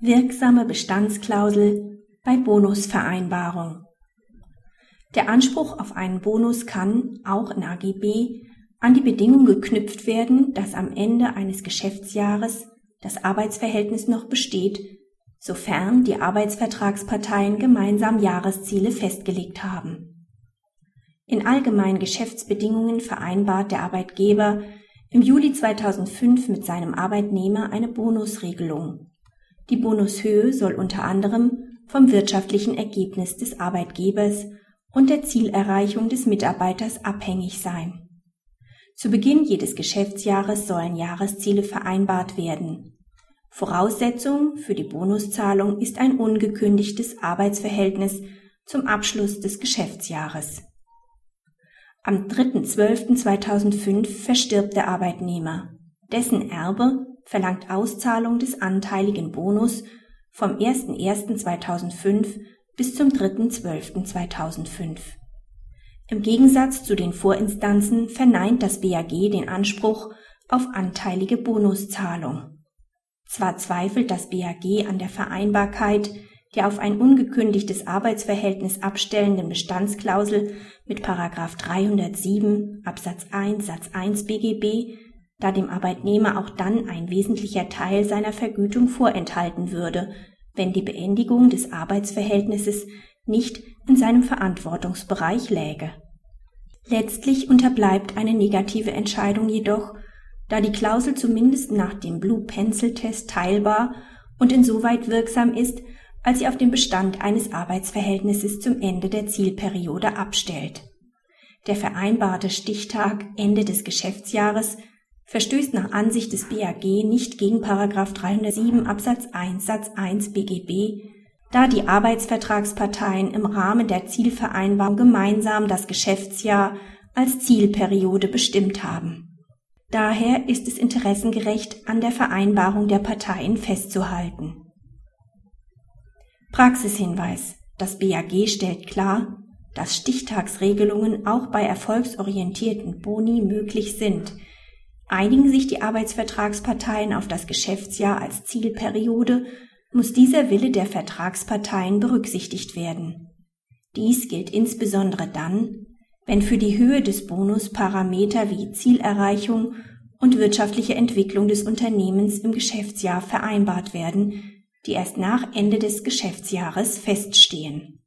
Wirksame Bestandsklausel bei Bonusvereinbarung. Der Anspruch auf einen Bonus kann, auch in AGB, an die Bedingung geknüpft werden, dass am Ende eines Geschäftsjahres das Arbeitsverhältnis noch besteht, sofern die Arbeitsvertragsparteien gemeinsam Jahresziele festgelegt haben. In allgemeinen Geschäftsbedingungen vereinbart der Arbeitgeber im Juli 2005 mit seinem Arbeitnehmer eine Bonusregelung die Bonushöhe soll unter anderem vom wirtschaftlichen Ergebnis des Arbeitgebers und der Zielerreichung des Mitarbeiters abhängig sein. Zu Beginn jedes Geschäftsjahres sollen Jahresziele vereinbart werden. Voraussetzung für die Bonuszahlung ist ein ungekündigtes Arbeitsverhältnis zum Abschluss des Geschäftsjahres. Am 3.12.2005 verstirbt der Arbeitnehmer. Dessen Erbe verlangt Auszahlung des anteiligen Bonus vom 01.01.2005 bis zum 3.12.2005. Im Gegensatz zu den Vorinstanzen verneint das BAG den Anspruch auf anteilige Bonuszahlung. Zwar zweifelt das BAG an der Vereinbarkeit der auf ein ungekündigtes Arbeitsverhältnis abstellenden Bestandsklausel mit 307 Absatz 1 Satz 1 BGB da dem Arbeitnehmer auch dann ein wesentlicher Teil seiner Vergütung vorenthalten würde, wenn die Beendigung des Arbeitsverhältnisses nicht in seinem Verantwortungsbereich läge. Letztlich unterbleibt eine negative Entscheidung jedoch, da die Klausel zumindest nach dem Blue Pencil Test teilbar und insoweit wirksam ist, als sie auf den Bestand eines Arbeitsverhältnisses zum Ende der Zielperiode abstellt. Der vereinbarte Stichtag Ende des Geschäftsjahres verstößt nach Ansicht des BAG nicht gegen 307 Absatz 1 Satz 1 BGB, da die Arbeitsvertragsparteien im Rahmen der Zielvereinbarung gemeinsam das Geschäftsjahr als Zielperiode bestimmt haben. Daher ist es interessengerecht, an der Vereinbarung der Parteien festzuhalten. Praxishinweis. Das BAG stellt klar, dass Stichtagsregelungen auch bei erfolgsorientierten Boni möglich sind – Einigen sich die Arbeitsvertragsparteien auf das Geschäftsjahr als Zielperiode, muss dieser Wille der Vertragsparteien berücksichtigt werden. Dies gilt insbesondere dann, wenn für die Höhe des Bonus Parameter wie Zielerreichung und wirtschaftliche Entwicklung des Unternehmens im Geschäftsjahr vereinbart werden, die erst nach Ende des Geschäftsjahres feststehen